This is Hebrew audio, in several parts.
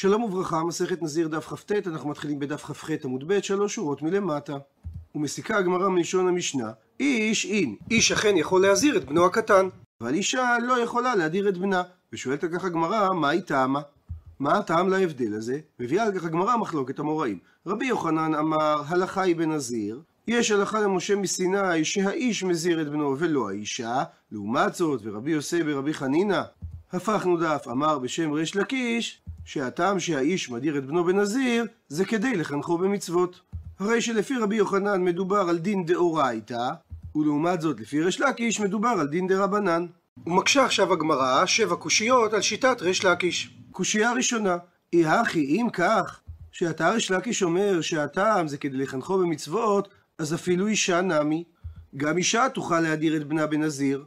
שלום וברכה, מסכת נזיר דף כ"ט, אנחנו מתחילים בדף כ"ח עמוד ב', שלוש שורות מלמטה. ומסיקה הגמרא מלשון המשנה, איש אין, איש אכן יכול להזהיר את בנו הקטן, אבל אישה לא יכולה להדיר את בנה. ושואלת על כך הגמרא, מה היא טעמה? מה הטעם להבדל הזה? מביאה על כך הגמרא מחלוקת המוראים. רבי יוחנן אמר, הלכה היא בנזיר, יש הלכה למשה מסיני שהאיש מזהיר את בנו ולא האישה, לעומת זאת, ורבי יוסי ברבי חנינא, הפכנו דף, אמר בשם ריש לקיש, שהטעם שהאיש מדיר את בנו בנזיר, זה כדי לחנכו במצוות. הרי שלפי רבי יוחנן מדובר על דין דאורייתא, ולעומת זאת לפי ריש לקיש מדובר על דין דרבנן. ומקשה עכשיו הגמרא שבע קושיות על שיטת ריש לקיש. קושייה ראשונה, אי הכי אם כך, שאתה ריש לקיש אומר שהטעם זה כדי לחנכו במצוות, אז אפילו אישה נמי. גם אישה תוכל להדיר את בנה בנזיר.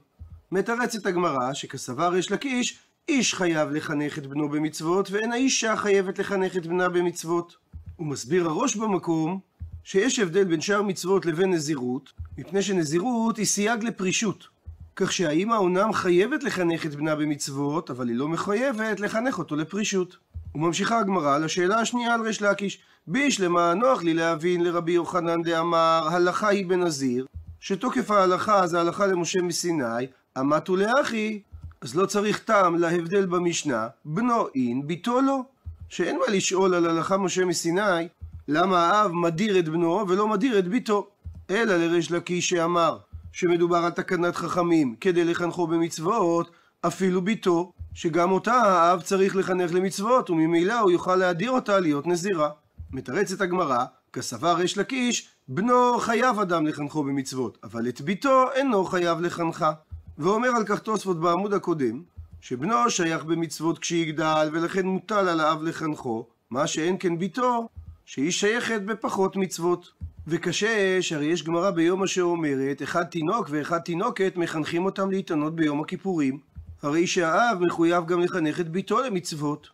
מתרצת הגמרא שכסבר ריש לקיש, איש חייב לחנך את בנו במצוות, ואין האישה חייבת לחנך את בנה במצוות. הוא מסביר הראש במקום שיש הבדל בין שאר מצוות לבין נזירות, מפני שנזירות היא סייג לפרישות. כך שהאימא אומנם חייבת לחנך את בנה במצוות, אבל היא לא מחויבת לחנך אותו לפרישות. וממשיכה הגמרא לשאלה השנייה על ריש לקיש. בישלמה נוח לי להבין לרבי יוחנן דאמר, הלכה היא בנזיר, שתוקף ההלכה זה הלכה למשה מסיני, אמתו לאחי, אז לא צריך טעם להבדל במשנה, בנו אין, ביתו לא. שאין מה לשאול על הלכה משה מסיני, למה האב מדיר את בנו ולא מדיר את ביתו. אלא לריש לקיש שאמר שמדובר על תקנת חכמים כדי לחנכו במצוות, אפילו ביתו, שגם אותה האב צריך לחנך למצוות, וממילא הוא יוכל להדיר אותה להיות נזירה. מתרצת הגמרא, כסבר ריש לקיש, בנו חייב אדם לחנכו במצוות, אבל את ביתו אינו חייב לחנכה. ואומר על כך תוספות בעמוד הקודם, שבנו שייך במצוות כשיגדל, ולכן מוטל על האב לחנכו, מה שאין כן ביתו, שהיא שייכת בפחות מצוות. וקשה, שהרי יש גמרא ביום אשר אומרת, אחד תינוק ואחד תינוקת מחנכים אותם להתענות ביום הכיפורים. הרי שהאב מחויב גם לחנך את ביתו למצוות.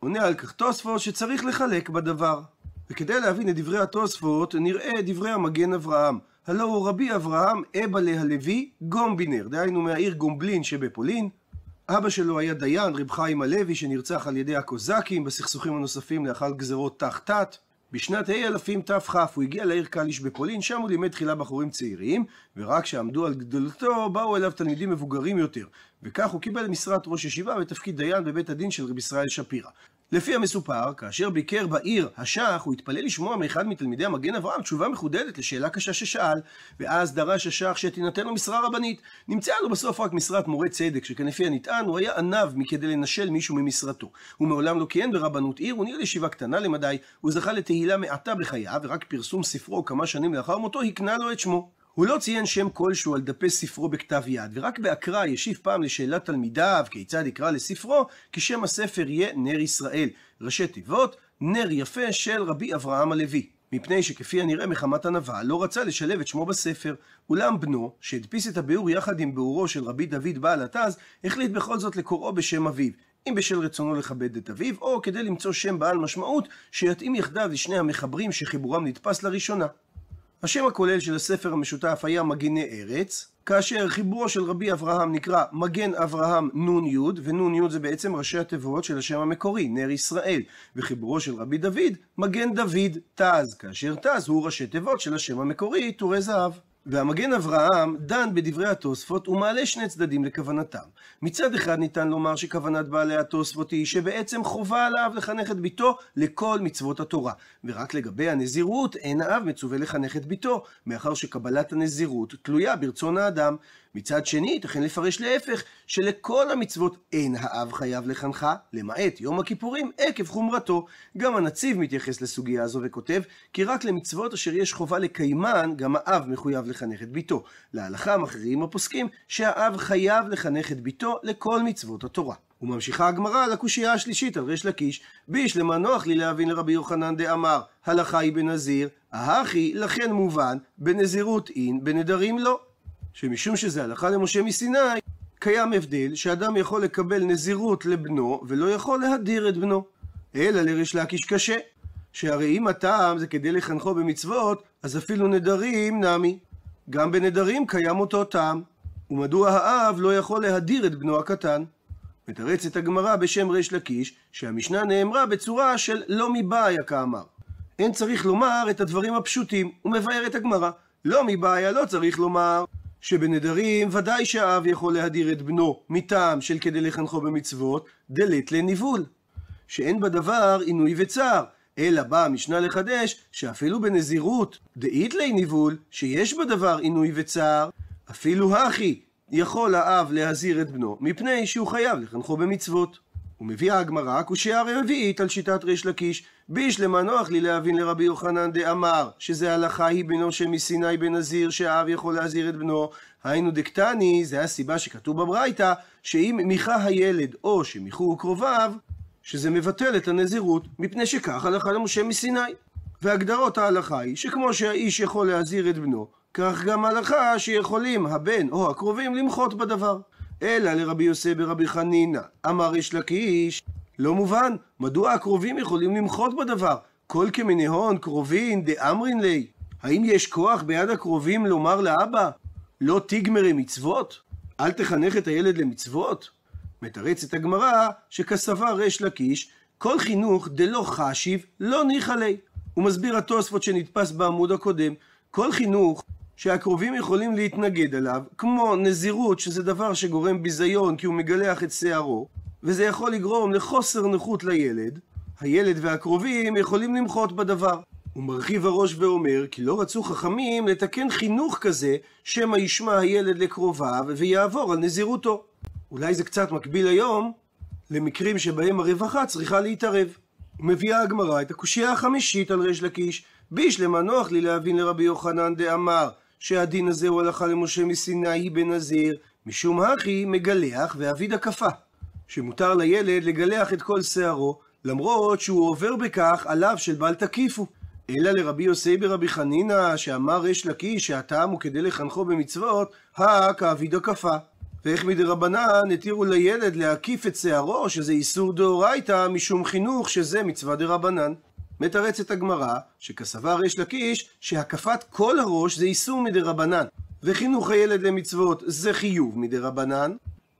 עונה על כך תוספות שצריך לחלק בדבר. וכדי להבין את דברי התוספות, נראה דברי המגן אברהם. הלא הוא רבי אברהם אבא להלוי גומבינר, דהיינו מהעיר גומבלין שבפולין. אבא שלו היה דיין, רב חיים הלוי, שנרצח על ידי הקוזקים בסכסוכים הנוספים לאחר גזרות ת"ת. בשנת ה' אלפים תכ הוא הגיע לעיר קליש בפולין, שם הוא לימד תחילה בחורים צעירים, ורק כשעמדו על גדולתו באו אליו תלמידים מבוגרים יותר, וכך הוא קיבל משרת ראש ישיבה ותפקיד דיין בבית הדין של רב ישראל שפירא. לפי המסופר, כאשר ביקר בעיר השח, הוא התפלל לשמוע מאחד מתלמידי המגן אברהם תשובה מחודדת לשאלה קשה ששאל, ואז דרש השח שתינתן לו משרה רבנית. נמצאה לו בסוף רק משרת מורה צדק, שכן לפי הנטען הוא היה עניו מכדי לנשל מישהו ממשרתו. הוא מעולם לא כיהן ברבנות עיר, הוא ניהל ישיבה קטנה למדי, הוא זכה לתהילה מעטה בחייו, ורק פרסום ספרו כמה שנים לאחר מותו הקנה לו את שמו. הוא לא ציין שם כלשהו על דפי ספרו בכתב יד, ורק באקרא ישיב פעם לשאלת תלמידיו כיצד יקרא לספרו, כי שם הספר יהיה נר ישראל, ראשי תיבות, נר יפה של רבי אברהם הלוי. מפני שכפי הנראה מחמת ענווה, לא רצה לשלב את שמו בספר. אולם בנו, שהדפיס את הביאור יחד עם ביאורו של רבי דוד בעל התז, החליט בכל זאת לקוראו בשם אביו. אם בשל רצונו לכבד את אביו, או כדי למצוא שם בעל משמעות שיתאים יחדיו לשני המחברים שחיבורם נדפס לראשונה. השם הכולל של הספר המשותף היה מגיני ארץ, כאשר חיבורו של רבי אברהם נקרא מגן אברהם נ"י, ונ"י זה בעצם ראשי התיבות של השם המקורי, נר ישראל, וחיבורו של רבי דוד, מגן דוד תז, כאשר תז הוא ראשי תיבות של השם המקורי, טורי זהב. והמגן אברהם דן בדברי התוספות ומעלה שני צדדים לכוונתם. מצד אחד ניתן לומר שכוונת בעלי התוספות היא שבעצם חובה על האב לחנך את ביתו לכל מצוות התורה, ורק לגבי הנזירות אין האב מצווה לחנך את ביתו, מאחר שקבלת הנזירות תלויה ברצון האדם. מצד שני, ייתכן לפרש להפך, שלכל המצוות אין האב חייב לחנכה, למעט יום הכיפורים, עקב חומרתו. גם הנציב מתייחס לסוגיה הזו וכותב, כי רק למצוות אשר יש חובה לקיימן, גם האב מחויב לחנך את ביתו. להלכה מכריעים הפוסקים שהאב חייב לחנך את ביתו לכל מצוות התורה. וממשיכה הגמרא לקושייה השלישית על ריש לקיש, בישלמה נוח לי להבין לרבי יוחנן דאמר, הלכה היא בנזיר, ההכי לכן מובן, בנזירות אין, בנדרים לא. שמשום שזה הלכה למשה מסיני, קיים הבדל שאדם יכול לקבל נזירות לבנו ולא יכול להדיר את בנו. אלא לריש לקיש קשה, שהרי אם הטעם זה כדי לחנכו במצוות, אז אפילו נדרים נמי. גם בנדרים קיים אותו טעם. ומדוע האב לא יכול להדיר את בנו הקטן? מתרצת הגמרא בשם ריש לקיש, שהמשנה נאמרה בצורה של לא מבעיה כאמר. אין צריך לומר את הדברים הפשוטים, ומבארת הגמרא. לא מבעיה לא צריך לומר שבנדרים ודאי שהאב יכול להדיר את בנו מטעם של כדי לחנכו במצוות, דלת לניבול. שאין בדבר עינוי וצער, אלא באה המשנה לחדש שאפילו בנזירות דאית לי ניבול, שיש בדבר עינוי וצער, אפילו הכי יכול האב להזהיר את בנו, מפני שהוא חייב לחנכו במצוות. ומביאה הגמרא קושייה רביעית על שיטת ריש לקיש, בישלמה נוח לי להבין לרבי יוחנן דאמר, שזה הלכה היא בנו שמסיני בנזיר, שהאב יכול להזהיר את בנו, היינו דקטני, זה הסיבה שכתוב בברייתא, שאם מיכה הילד או שמיכו קרוביו, שזה מבטל את הנזירות, מפני שכך הלכה למשה מסיני. והגדרות ההלכה היא שכמו שהאיש יכול להזהיר את בנו, כך גם הלכה שיכולים הבן או הקרובים למחות בדבר. אלא לרבי יוסף ברבי חנינא, אמר יש לקיש, לא מובן, מדוע הקרובים יכולים למחות בדבר? כל כמנהון קרובין דאמרין לי. האם יש כוח ביד הקרובים לומר לאבא, לא תגמרי מצוות? אל תחנך את הילד למצוות? מתרצת הגמרא שכסבה ריש לקיש, כל חינוך דלא חשיב לא ניחא לי. הוא מסביר התוספות שנתפס בעמוד הקודם, כל חינוך שהקרובים יכולים להתנגד עליו, כמו נזירות, שזה דבר שגורם ביזיון כי הוא מגלח את שערו, וזה יכול לגרום לחוסר נכות לילד, הילד והקרובים יכולים למחות בדבר. הוא מרחיב הראש ואומר כי לא רצו חכמים לתקן חינוך כזה שמא ישמע הילד לקרוביו ויעבור על נזירותו. אולי זה קצת מקביל היום למקרים שבהם הרווחה צריכה להתערב. מביאה הגמרא את הקושייה החמישית על ריש לקיש, בישלמה נוח לי להבין לרבי יוחנן דאמר שהדין הזה הוא הלכה למשה מסיני היא בנזיר, משום הכי מגלח ואביד הקפה. שמותר לילד לגלח את כל שערו, למרות שהוא עובר בכך עליו של בל תקיפו. אלא לרבי יוסי ברבי חנינא, שאמר ריש לקיש שהטעם הוא כדי לחנכו במצוות, הא כאביד הקפה. ואיך מדרבנן התירו לילד להקיף את שערו, שזה איסור דאורייתא, משום חינוך שזה מצווה דרבנן. מתרצת הגמרא, שכסבר ריש לקיש, שהקפת כל הראש זה איסור מדרבנן, וחינוך הילד למצוות זה חיוב מדרבנן,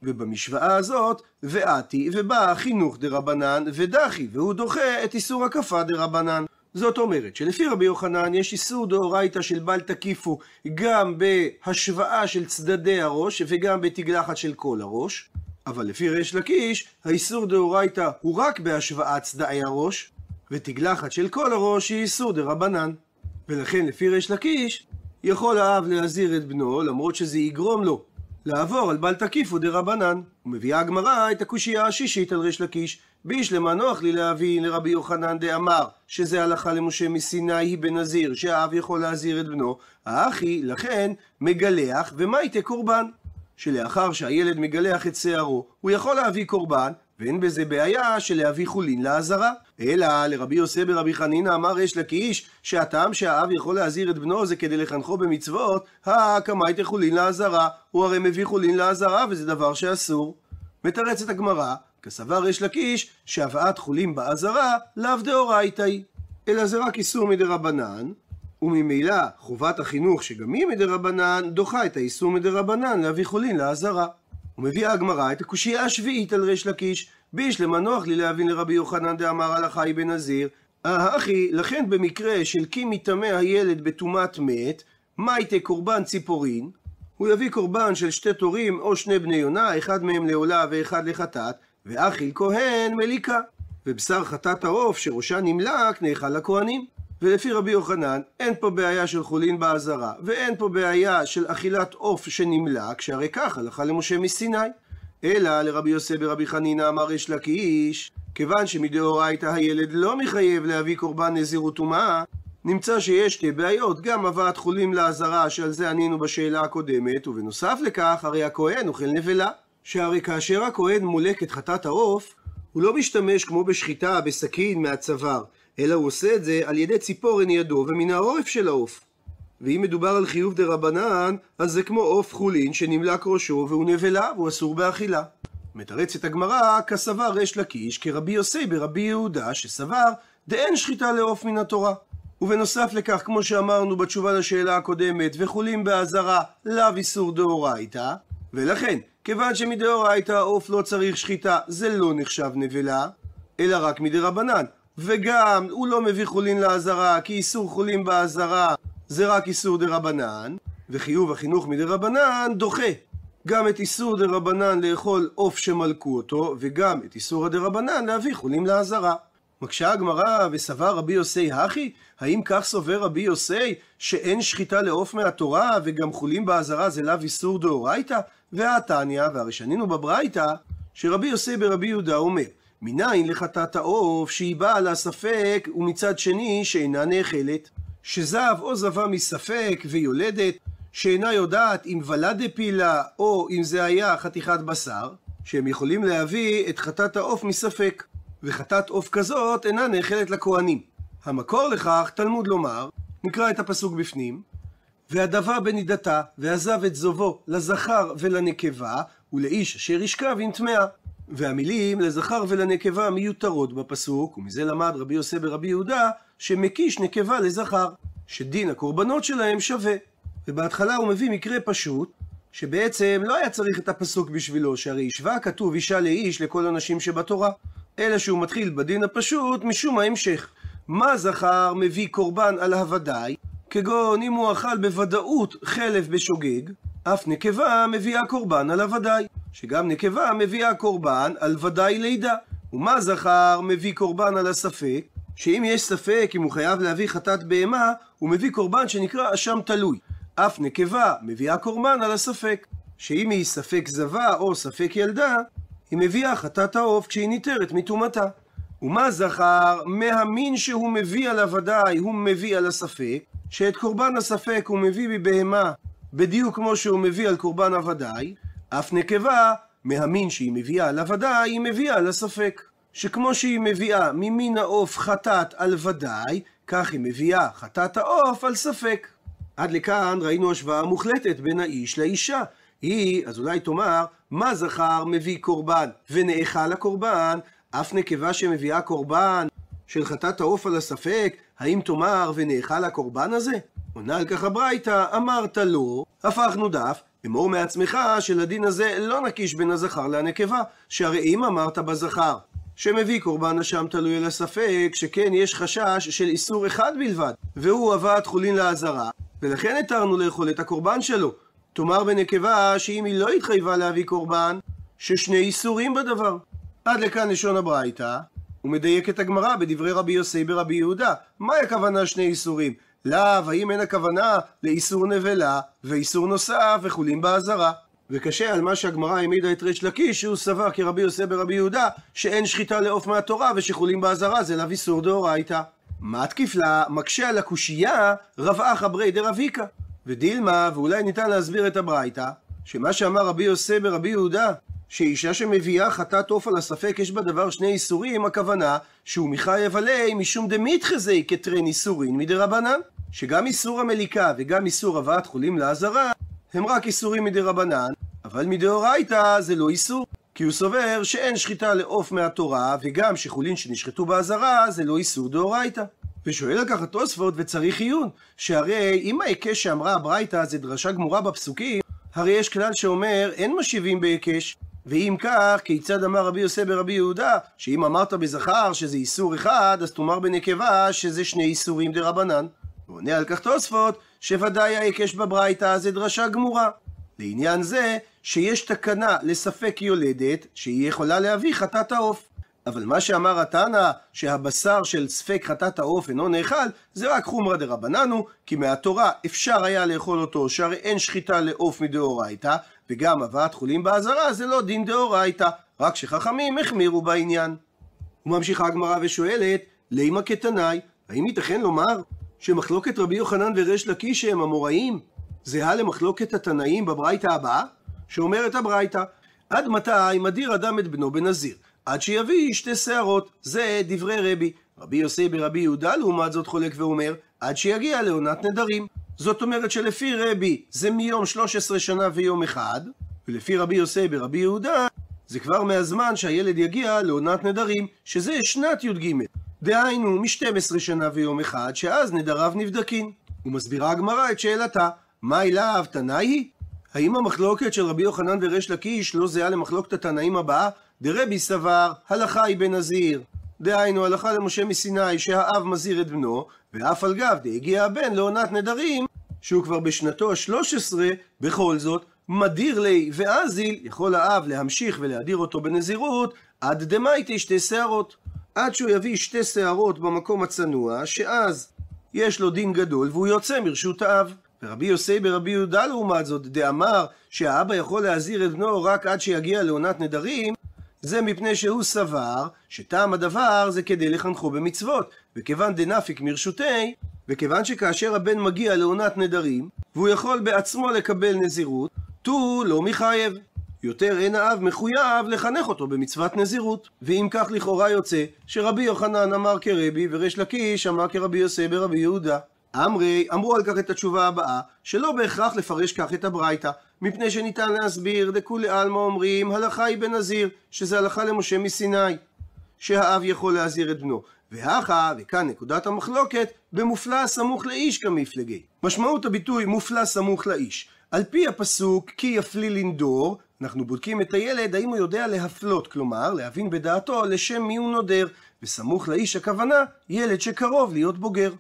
ובמשוואה הזאת, ואתי, ובא חינוך דרבנן, ודחי, והוא דוחה את איסור הקפה דרבנן. זאת אומרת שלפי רבי יוחנן יש איסור דאורייתא של בל תקיפו גם בהשוואה של צדדי הראש וגם בתגלחת של כל הראש, אבל לפי ריש לקיש האיסור דאורייתא הוא רק בהשוואת צדעי הראש, ותגלחת של כל הראש היא איסור דרבנן. ולכן לפי ריש לקיש יכול האב להזהיר את בנו למרות שזה יגרום לו לעבור על בל תקיפו דרבנן. ומביאה הגמרא את הקושייה השישית על ריש לקיש. בישלמה נוח לי להבין לרבי יוחנן דאמר שזה הלכה למשה מסיני היא בנזיר שהאב יכול להזהיר את בנו, האחי לכן מגלח ומייטה קורבן. שלאחר שהילד מגלח את שערו הוא יכול להביא קורבן ואין בזה בעיה של להביא חולין לעזרה. אלא לרבי יוסי ברבי חנינא אמר יש לקיש שהטעם שהאב יכול להזהיר את בנו זה כדי לחנכו במצוות, הקמאי חולין לעזרה, הוא הרי מביא חולין לעזרה וזה דבר שאסור. מתרצת הגמרא, כסבר ריש לקיש שהבאת חולין בעזרה לאו דאורייתא היא, אלא זה רק איסור מדרבנן, וממילא חובת החינוך שגם היא מדרבנן דוחה את האיסור מדרבנן להביא חולין לעזרה. ומביאה הגמרא את הקושייה השביעית על ריש לקיש, בישלמה נוח לי להבין לרבי יוחנן דאמר הלכה היא בנזיר, אחי, לכן במקרה של כי מטמא הילד בטומאת מת, מייטה קורבן ציפורין, הוא יביא קורבן של שתי תורים או שני בני יונה, אחד מהם לעולה ואחד לחטאת, ואכיל כהן מליקה. ובשר חטאת העוף שראשה נמלק נאכל לכהנים. ולפי רבי יוחנן, אין פה בעיה של חולין באזהרה, ואין פה בעיה של אכילת עוף שנמלק, שהרי כך הלכה למשה מסיני. אלא לרבי יוסף ברבי חנינא אמר יש לקיש, כיוון שמדאורייתא הילד לא מחייב להביא קורבן נזירות טומאה, נמצא שיש שתי בעיות, גם הבאת חולים לאזהרה, שעל זה ענינו בשאלה הקודמת, ובנוסף לכך, הרי הכהן אוכל נבלה. שהרי כאשר הכהן מולק את חטאת העוף, הוא לא משתמש כמו בשחיטה בסכין מהצוואר, אלא הוא עושה את זה על ידי ציפורן ידו ומן העורף של העוף. ואם מדובר על חיוב דה רבנן, אז זה כמו עוף חולין שנמלק ראשו והוא נבלה והוא אסור באכילה. מתרצת הגמרא כסבר ריש לקיש כרבי יוסי ברבי יהודה שסבר דאין שחיטה לעוף מן התורה. ובנוסף לכך, כמו שאמרנו בתשובה לשאלה הקודמת, וחולים באזהרה לאו איסור דאורייתא, ולכן כיוון שמדאורייתא העוף לא צריך שחיטה, זה לא נחשב נבלה, אלא רק מדרבנן. וגם, הוא לא מביא חולין לעזרה, כי איסור חולין בעזרה זה רק איסור דרבנן, וחיוב החינוך מדרבנן דוחה גם את איסור דרבנן לאכול עוף שמלקו אותו, וגם את איסור הדרבנן להביא חולים לעזרה. מקשה הגמרא, וסבר רבי יוסי הכי? האם כך סובר רבי יוסי, שאין שחיטה לעוף מהתורה, וגם חולים בעזרה זה לאו איסור דאורייתא? והתניא, והרי שנינו בברייתא, שרבי יוסי ברבי יהודה אומר, מניין לחטאת העוף שהיא באה לה ספק, ומצד שני שאינה נאכלת. שזב או זבה מספק ויולדת, שאינה יודעת אם ולד הפילה או אם זה היה חתיכת בשר, שהם יכולים להביא את חטאת העוף מספק. וחטאת עוף כזאת אינה נאכלת לכהנים. המקור לכך, תלמוד לומר, נקרא את הפסוק בפנים, והדבה בנידתה, ועזב את זובו לזכר ולנקבה, ולאיש אשר ישכב עם טמאה. והמילים לזכר ולנקבה מיותרות בפסוק, ומזה למד רבי יוסי ברבי יהודה, שמקיש נקבה לזכר, שדין הקורבנות שלהם שווה. ובהתחלה הוא מביא מקרה פשוט, שבעצם לא היה צריך את הפסוק בשבילו, שהרי השווה כתוב אישה לאיש לכל הנשים שבתורה. אלא שהוא מתחיל בדין הפשוט משום ההמשך. מה זכר מביא קורבן על הוודאי? כגון אם הוא אכל בוודאות חלב בשוגג, אף נקבה מביאה קורבן על הוודאי. שגם נקבה מביאה קורבן על ודאי לידה. ומה זכר מביא קורבן על הספק? שאם יש ספק אם הוא חייב להביא חטאת בהמה, הוא מביא קורבן שנקרא אשם תלוי. אף נקבה מביאה קורבן על הספק. שאם היא ספק זבה או ספק ילדה, היא מביאה חטאת העוף כשהיא ניתרת מטומאתה. ומה זכר? מהמין שהוא מביא על הוודאי, הוא מביא על הספק, שאת קורבן הספק הוא מביא מבהמה בדיוק כמו שהוא מביא על קורבן הוודאי, אף נקבה, מהמין שהיא מביאה על הוודאי, היא מביאה על הספק. שכמו שהיא מביאה ממין העוף חטאת על ודאי, כך היא מביאה חטאת העוף על ספק. עד לכאן ראינו השוואה מוחלטת בין האיש לאישה. היא, אז אולי תאמר, מה זכר מביא קורבן ונאכל הקורבן, אף נקבה שמביאה קורבן של חטאת העוף על הספק, האם תאמר ונאכל הקורבן הזה? עונה על כך הברייתא, אמרת לא, הפכנו דף, אמור מעצמך שלדין הזה לא נקיש בין הזכר לנקבה, שהרי אם אמרת בזכר שמביא קורבן אשם תלוי על הספק, שכן יש חשש של איסור אחד בלבד, והוא הבאת חולין לעזרה, ולכן התרנו לאכול את הקורבן שלו. תאמר בנקבה שאם היא לא התחייבה להביא קורבן, ששני איסורים בדבר. עד לכאן לשון הברייתא, ומדייק את הגמרא בדברי רבי יוסי ברבי יהודה. מהי הכוונה שני איסורים? לאו, האם אין הכוונה לאיסור נבלה ואיסור נוסף וחולים באזהרה? וקשה על מה שהגמרא העמידה את ריש לקיש, שהוא סבר כרבי יוסי ברבי יהודה, שאין שחיטה לעוף מהתורה ושחולים באזהרה זה לאו איסור דאורייתא. מה תקיף לה? מקשה על הקושייה רב אחא ברי דרביקה. ודילמה, ואולי ניתן להסביר את הברייתא, שמה שאמר רבי יוסי ברבי יהודה, שאישה שמביאה חטאת עוף על הספק יש בה דבר שני איסורים, הכוונה שהוא מחייב עלי משום דמיתחזי כטרן איסורין מדרבנן. שגם איסור המליקה וגם איסור הבאת חולים לעזרה הם רק איסורים מדרבנן, אבל מדאורייתא זה לא איסור. כי הוא סובר שאין שחיטה לעוף מהתורה, וגם שחולין שנשחטו באזהרה זה לא איסור דאורייתא. ושואל על כך התוספות וצריך עיון, שהרי אם ההיקש שאמרה הברייתא זה דרשה גמורה בפסוקים, הרי יש כלל שאומר אין משיבים בהיקש. ואם כך, כיצד אמר רבי יוסי ברבי יהודה, שאם אמרת בזכר שזה איסור אחד, אז תאמר בנקבה שזה שני איסורים דה רבנן. ועונה על כך תוספות, שוודאי ההיקש בברייתא זה דרשה גמורה. לעניין זה, שיש תקנה לספק יולדת, שהיא יכולה להביא חטאת העוף. אבל מה שאמר התנא, שהבשר של ספק חטאת העוף אינו נאכל, זה רק חומרא דרבננו, כי מהתורה אפשר היה לאכול אותו, שהרי אין שחיטה לעוף מדאורייתא, וגם הבאת חולים באזהרה זה לא דין דאורייתא, רק שחכמים החמירו בעניין. וממשיכה הגמרא ושואלת, לימה כתנאי, האם ייתכן לומר שמחלוקת רבי יוחנן וריש לקיש שהם אמוראים זהה למחלוקת התנאים בברייתא הבאה? שאומרת הברייתא, עד מתי מדיר אדם את בנו בנזיר? עד שיביא שתי שערות. זה דברי רבי. רבי יוסי ברבי יהודה לעומת זאת חולק ואומר, עד שיגיע לעונת נדרים. זאת אומרת שלפי רבי זה מיום 13 שנה ויום אחד, ולפי רבי יוסי ברבי יהודה זה כבר מהזמן שהילד יגיע לעונת נדרים, שזה שנת י"ג. דהיינו, מ-12 שנה ויום אחד, שאז נדריו נבדקים. ומסבירה הגמרא את שאלתה, מה אליו תנאי היא? האם המחלוקת של רבי יוחנן וריש לקיש לא זהה למחלוקת התנאים הבאה? דרבי סבר, הלכה היא בנזיר. דהיינו, הלכה למשה מסיני שהאב מזהיר את בנו, ואף על גב דהגיע הבן לעונת נדרים, שהוא כבר בשנתו השלוש עשרה, בכל זאת, מדיר לי ואזיל, יכול האב להמשיך ולהדיר אותו בנזירות, עד דמייטי שתי שערות. עד שהוא יביא שתי שערות במקום הצנוע, שאז יש לו דין גדול והוא יוצא מרשות האב. ורבי יוסי ברבי יהודה לעומת זאת, דאמר שהאבא יכול להזהיר את בנו רק עד שיגיע לעונת נדרים, זה מפני שהוא סבר שטעם הדבר זה כדי לחנכו במצוות, וכיוון דנפיק מרשותי, וכיוון שכאשר הבן מגיע לעונת נדרים, והוא יכול בעצמו לקבל נזירות, תו לא מחייב. יותר אין האב מחויב לחנך אותו במצוות נזירות. ואם כך לכאורה יוצא שרבי יוחנן אמר כרבי וריש לקיש אמר כרבי יוסי ברבי יהודה. אמרי, אמרו על כך את התשובה הבאה, שלא בהכרח לפרש כך את הברייתא, מפני שניתן להסביר דכולי עלמא אומרים הלכה היא בנזיר, שזה הלכה למשה מסיני, שהאב יכול להזהיר את בנו. והכה, וכאן נקודת המחלוקת, במופלא סמוך לאיש כמפלגי. משמעות הביטוי מופלא סמוך לאיש. על פי הפסוק כי יפלי לנדור, אנחנו בודקים את הילד האם הוא יודע להפלות, כלומר להבין בדעתו לשם מי הוא נודר, וסמוך לאיש הכוונה ילד שקרוב להיות בוגר.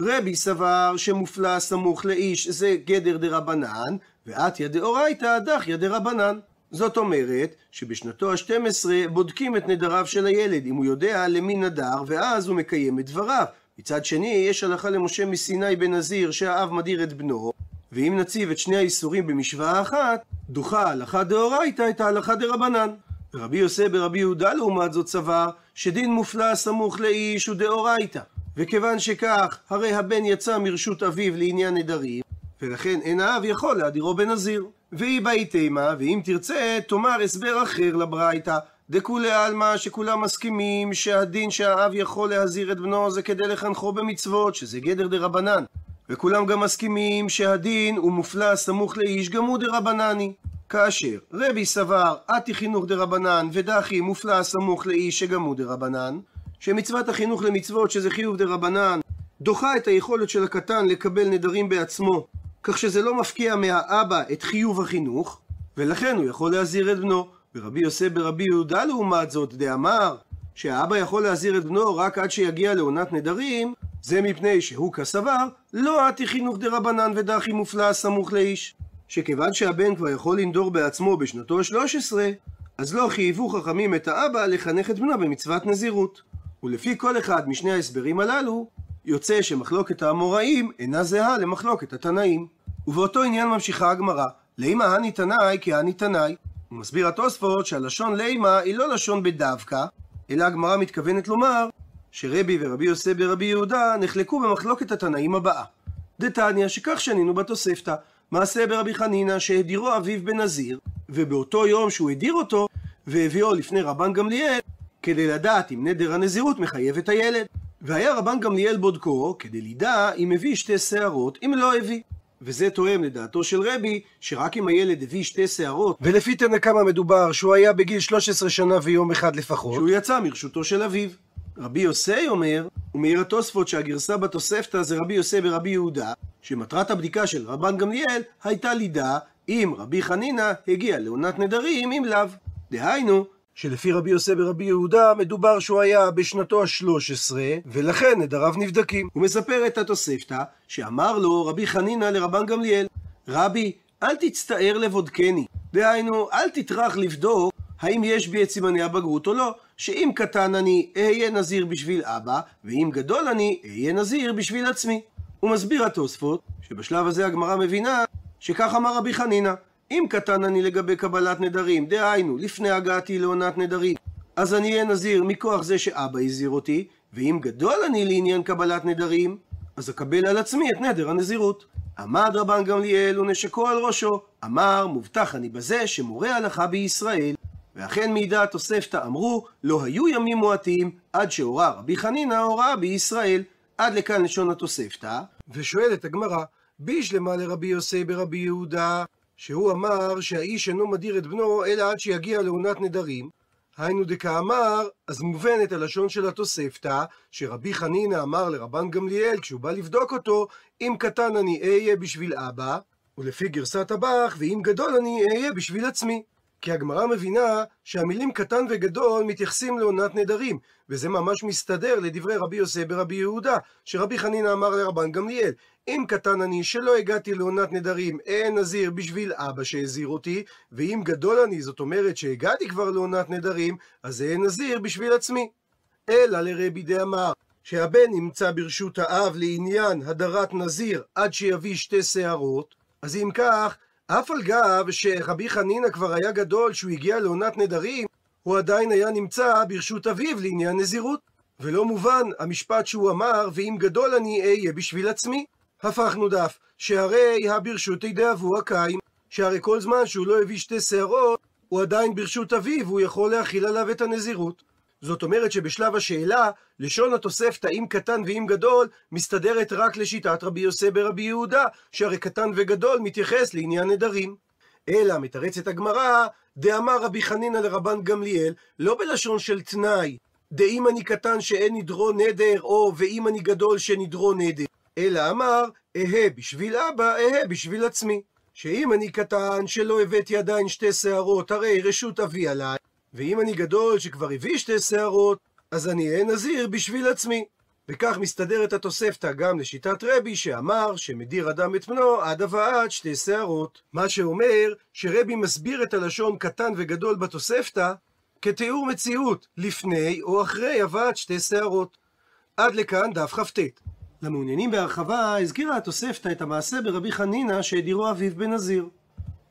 רבי סבר שמופלא סמוך לאיש זה גדר דרבנן, ואתיה דאורייתא דחיא דרבנן. זאת אומרת שבשנתו ה-12 בודקים את נדריו של הילד, אם הוא יודע למי נדר, ואז הוא מקיים את דבריו. מצד שני, יש הלכה למשה מסיני בנזיר שהאב מדיר את בנו, ואם נציב את שני האיסורים במשוואה אחת, דוחה הלכה דאורייתא את ההלכה דרבנן. רבי יוסי ברבי יהודה לעומת זאת סבר שדין מופלא סמוך לאיש הוא דאורייתא. וכיוון שכך, הרי הבן יצא מרשות אביו לעניין נדרים, ולכן אין האב יכול להדירו בנזיר. והיא באי תימה, ואם תרצה, תאמר הסבר אחר לברייתא. דכולי עלמא שכולם מסכימים שהדין שהאב יכול להזהיר את בנו זה כדי לחנכו במצוות, שזה גדר דרבנן. וכולם גם מסכימים שהדין הוא מופלא סמוך לאיש גם הוא דרבנני. כאשר רבי סבר אתי חינוך דרבנן ודחי מופלא סמוך לאיש שגם הוא דרבנן, שמצוות החינוך למצוות שזה חיוב דרבנן דוחה את היכולת של הקטן לקבל נדרים בעצמו, כך שזה לא מפקיע מהאבא את חיוב החינוך, ולכן הוא יכול להזהיר את בנו. ורבי יוסף ברבי יהודה לעומת זאת דאמר שהאבא יכול להזהיר את בנו רק עד שיגיע לעונת נדרים, זה מפני שהוא כסבר, לא עתי חינוך דרבנן ודחי מופלא סמוך לאיש. שכיוון שהבן כבר יכול לנדור בעצמו בשנתו ה-13, אז לא חייבו חכמים את האבא לחנך את בנו במצוות נזירות. ולפי כל אחד משני ההסברים הללו, יוצא שמחלוקת האמוראים אינה זהה למחלוקת התנאים. ובאותו עניין ממשיכה הגמרא, לימה הני תנאי כי הני תנאי. הוא מסביר התוספות שהלשון לימה היא לא לשון בדווקא, אלא הגמרא מתכוונת לומר שרבי ורבי יוסי ברבי יהודה נחלקו במחלוקת התנאים הבאה. דתניא שכך שנינו בתוספתא, מעשה ברבי חנינא שהדירו אביו בנזיר, ובאותו יום שהוא הדיר אותו, והביאו לפני רבן גמליאל, כדי לדעת אם נדר הנזירות מחייב את הילד. והיה רבן גמליאל בודקו, כדי לידע אם הביא שתי שערות, אם לא הביא. וזה תואם לדעתו של רבי, שרק אם הילד הביא שתי שערות, ולפי תנא כמה מדובר שהוא היה בגיל 13 שנה ויום אחד לפחות, שהוא יצא מרשותו של אביו. רבי יוסי אומר, ומעיר התוספות שהגרסה בתוספתא זה רבי יוסי ברבי יהודה, שמטרת הבדיקה של רבן גמליאל הייתה לידע אם רבי חנינא הגיע לעונת נדרים אם לאו. דהיינו, שלפי רבי יוסי ברבי יהודה מדובר שהוא היה בשנתו השלוש עשרה ולכן נדריו נבדקים. הוא מספר את התוספתא שאמר לו רבי חנינא לרבן גמליאל רבי אל תצטער לבודקני דהיינו אל תטרח לבדוק האם יש בי את סימני הבגרות או לא שאם קטן אני אהיה נזיר בשביל אבא ואם גדול אני אהיה נזיר בשביל עצמי. הוא מסביר התוספות שבשלב הזה הגמרא מבינה שכך אמר רבי חנינא אם קטן אני לגבי קבלת נדרים, דהיינו, לפני הגעתי לעונת נדרים, אז אני אהיה נזיר מכוח זה שאבא הזהיר אותי, ואם גדול אני לעניין קבלת נדרים, אז אקבל על עצמי את נדר הנזירות. עמד רבן גמליאל ונשקו על ראשו, אמר מובטח אני בזה שמורה הלכה בישראל. ואכן מעידה התוספתא אמרו, לא היו ימים מועטים עד שהורה רבי חנינא הוראה בישראל. עד לכאן לשון התוספתא, ושואלת הגמרא, בישלמה לרבי יוסי ברבי יהודה, שהוא אמר שהאיש אינו מדיר את בנו אלא עד שיגיע לעונת נדרים, היינו דקאמר, אז מובנת הלשון של התוספתא, שרבי חנינא אמר לרבן גמליאל כשהוא בא לבדוק אותו, אם קטן אני אהיה בשביל אבא, ולפי גרסת הבח, ואם גדול אני אהיה בשביל עצמי. כי הגמרא מבינה שהמילים קטן וגדול מתייחסים לעונת נדרים, וזה ממש מסתדר לדברי רבי יוסי ברבי יהודה, שרבי חנינא אמר לרבן גמליאל, אם קטן אני שלא הגעתי לעונת נדרים, אין נזיר בשביל אבא שהזהיר אותי, ואם גדול אני, זאת אומרת שהגעתי כבר לעונת נדרים, אז אין נזיר בשביל עצמי. אלא לרבי דאמר, שהבן נמצא ברשות האב לעניין הדרת נזיר עד שיביא שתי שערות, אז אם כך, אף על גב שרבי חנינא כבר היה גדול שהוא הגיע לעונת נדרים, הוא עדיין היה נמצא ברשות אביו לעניין נזירות. ולא מובן המשפט שהוא אמר, ואם גדול אני אהיה בשביל עצמי. הפכנו דף, שהרי הברשותי דאבו הקיים, שהרי כל זמן שהוא לא הביא שתי שערות, הוא עדיין ברשות אביו, והוא יכול להכיל עליו את הנזירות. זאת אומרת שבשלב השאלה, לשון התוספתא אם קטן ואם גדול, מסתדרת רק לשיטת רבי יוסי ברבי יהודה, שהרי קטן וגדול מתייחס לעניין נדרים. אלא מתרצת הגמרא, דאמר רבי חנינא לרבן גמליאל, לא בלשון של תנאי, דאם אני קטן שאין נדרו נדר, או ואם אני גדול שנדרו נדר, אלא אמר, אהה בשביל אבא, אהה בשביל עצמי. שאם אני קטן שלא הבאתי עדיין שתי שערות, הרי רשות אבי עליי, ואם אני גדול שכבר הביא שתי שערות, אז אני אהיה נזיר בשביל עצמי. וכך מסתדרת התוספתא גם לשיטת רבי שאמר שמדיר אדם את בנו עד הבאת שתי שערות. מה שאומר שרבי מסביר את הלשון קטן וגדול בתוספתא כתיאור מציאות לפני או אחרי הבאת שתי שערות. עד לכאן דף כ"ט. למעוניינים בהרחבה הזכירה התוספתא את המעשה ברבי חנינא שהדירו אביו בנזיר.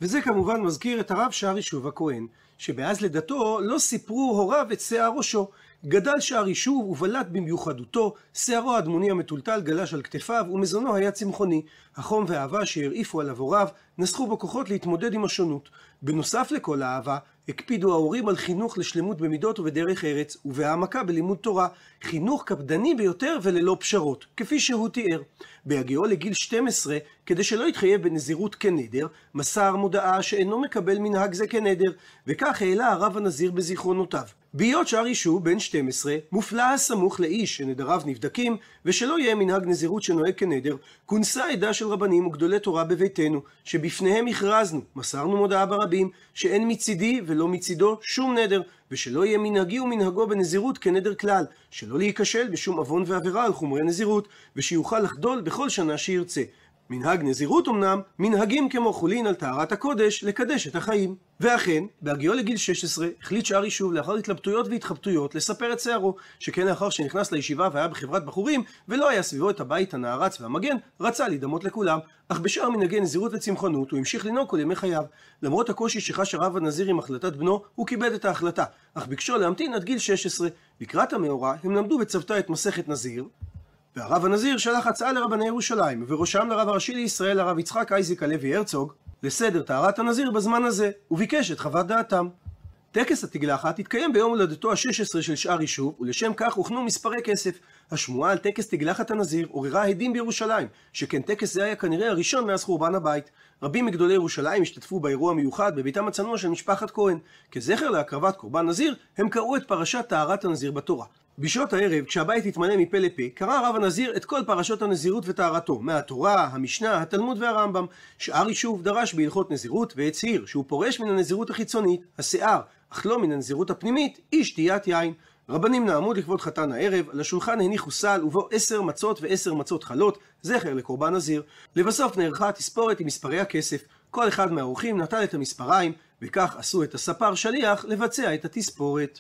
וזה כמובן מזכיר את הרב שער יישוב הכהן, שבאז לידתו לא סיפרו הוריו את שיער ראשו. גדל שער יישוב ובלט במיוחדותו, שערו האדמוני המטולטל גלש על כתפיו, ומזונו היה צמחוני. החום והאהבה שהרעיפו עליו הוריו, נסחו בו כוחות להתמודד עם השונות. בנוסף לכל האהבה, הקפידו ההורים על חינוך לשלמות במידות ובדרך ארץ, ובהעמקה בלימוד תורה, חינוך קפדני ביותר וללא פשרות, כפי שהוא תיאר. בהגיעו לגיל 12, כדי שלא יתחייב בנזירות כנדר, מסר מודעה שאינו מקבל מנהג זה כנדר, וכך העלה הרב הנזיר בזיכרונותיו. בהיות שער יישוב בן 12, מופלא הסמוך לאיש שנדריו נבדקים, ושלא יהיה מנהג נזירות שנוהג כנדר, כונסה עדה של רבנים וגדולי תורה בביתנו, שבפניהם הכרזנו, מסרנו מודעה ברבים, שאין מצידי ולא מצידו שום נדר, ושלא יהיה מנהגי ומנהגו בנזירות כנדר כלל, שלא להיכשל בשום עוון ועבירה על חומרי נזירות, ושיוכל לחדול בכל שנה שירצה. מנהג נזירות אמנם, מנהגים כמו חולין על טהרת הקודש, לקדש את החיים. ואכן, בהגיעו לגיל 16, החליט שער יישוב לאחר התלבטויות והתחבטויות לספר את שערו, שכן לאחר שנכנס לישיבה והיה בחברת בחורים, ולא היה סביבו את הבית הנערץ והמגן, רצה להידמות לכולם. אך בשאר מנהגי נזירות וצמחונות הוא המשיך לנהוג כל ימי חייו. למרות הקושי שחש הרב הנזיר עם החלטת בנו, הוא כיבד את ההחלטה, אך ביקשו להמתין עד גיל 16. לקראת המאורע, הם למדו בצוותא את מסכת נזיר, והרב הנזיר שלח הצעה לרבני ירושלים, ובראשם לרב הראשי לישראל, הרב יצחק אייזיק הלוי הרצוג, לסדר טהרת הנזיר בזמן הזה, וביקש את חוות דעתם. טקס התגלחת התקיים ביום הולדתו ה-16 של שאר יישוב, ולשם כך הוכנו מספרי כסף. השמועה על טקס תגלחת הנזיר עוררה הדים בירושלים, שכן טקס זה היה כנראה הראשון מאז חורבן הבית. רבים מגדולי ירושלים השתתפו באירוע מיוחד בביתם הצנוע של משפחת כהן. כזכר להקרבת קורבן נזיר, הם קראו את פרשת טהרת הנזיר בתורה. בשעות הערב, כשהבית התמלא מפה לפה, קרא הרב הנזיר את כל פרשות הנזירות וטהרתו, מהתורה, המשנה, התלמוד והרמב"ם. שאר יישוב דרש בהלכות נזירות והצהיר שהוא פורש מן הנזירות החיצונית, השיער, אך לא מן הנזירות הפנימית, אי שתיית יין. רבנים נעמו לכבוד חתן הערב, על השולחן הניחו סל ובו עשר מצות ועשר מצות חלות, זכר לקורבן נזיר. לבסוף נערכה התספורת עם מספרי הכסף. כל אחד מהאורחים נטל את המספריים, וכך עשו את הספר שליח לבצע את התספורת.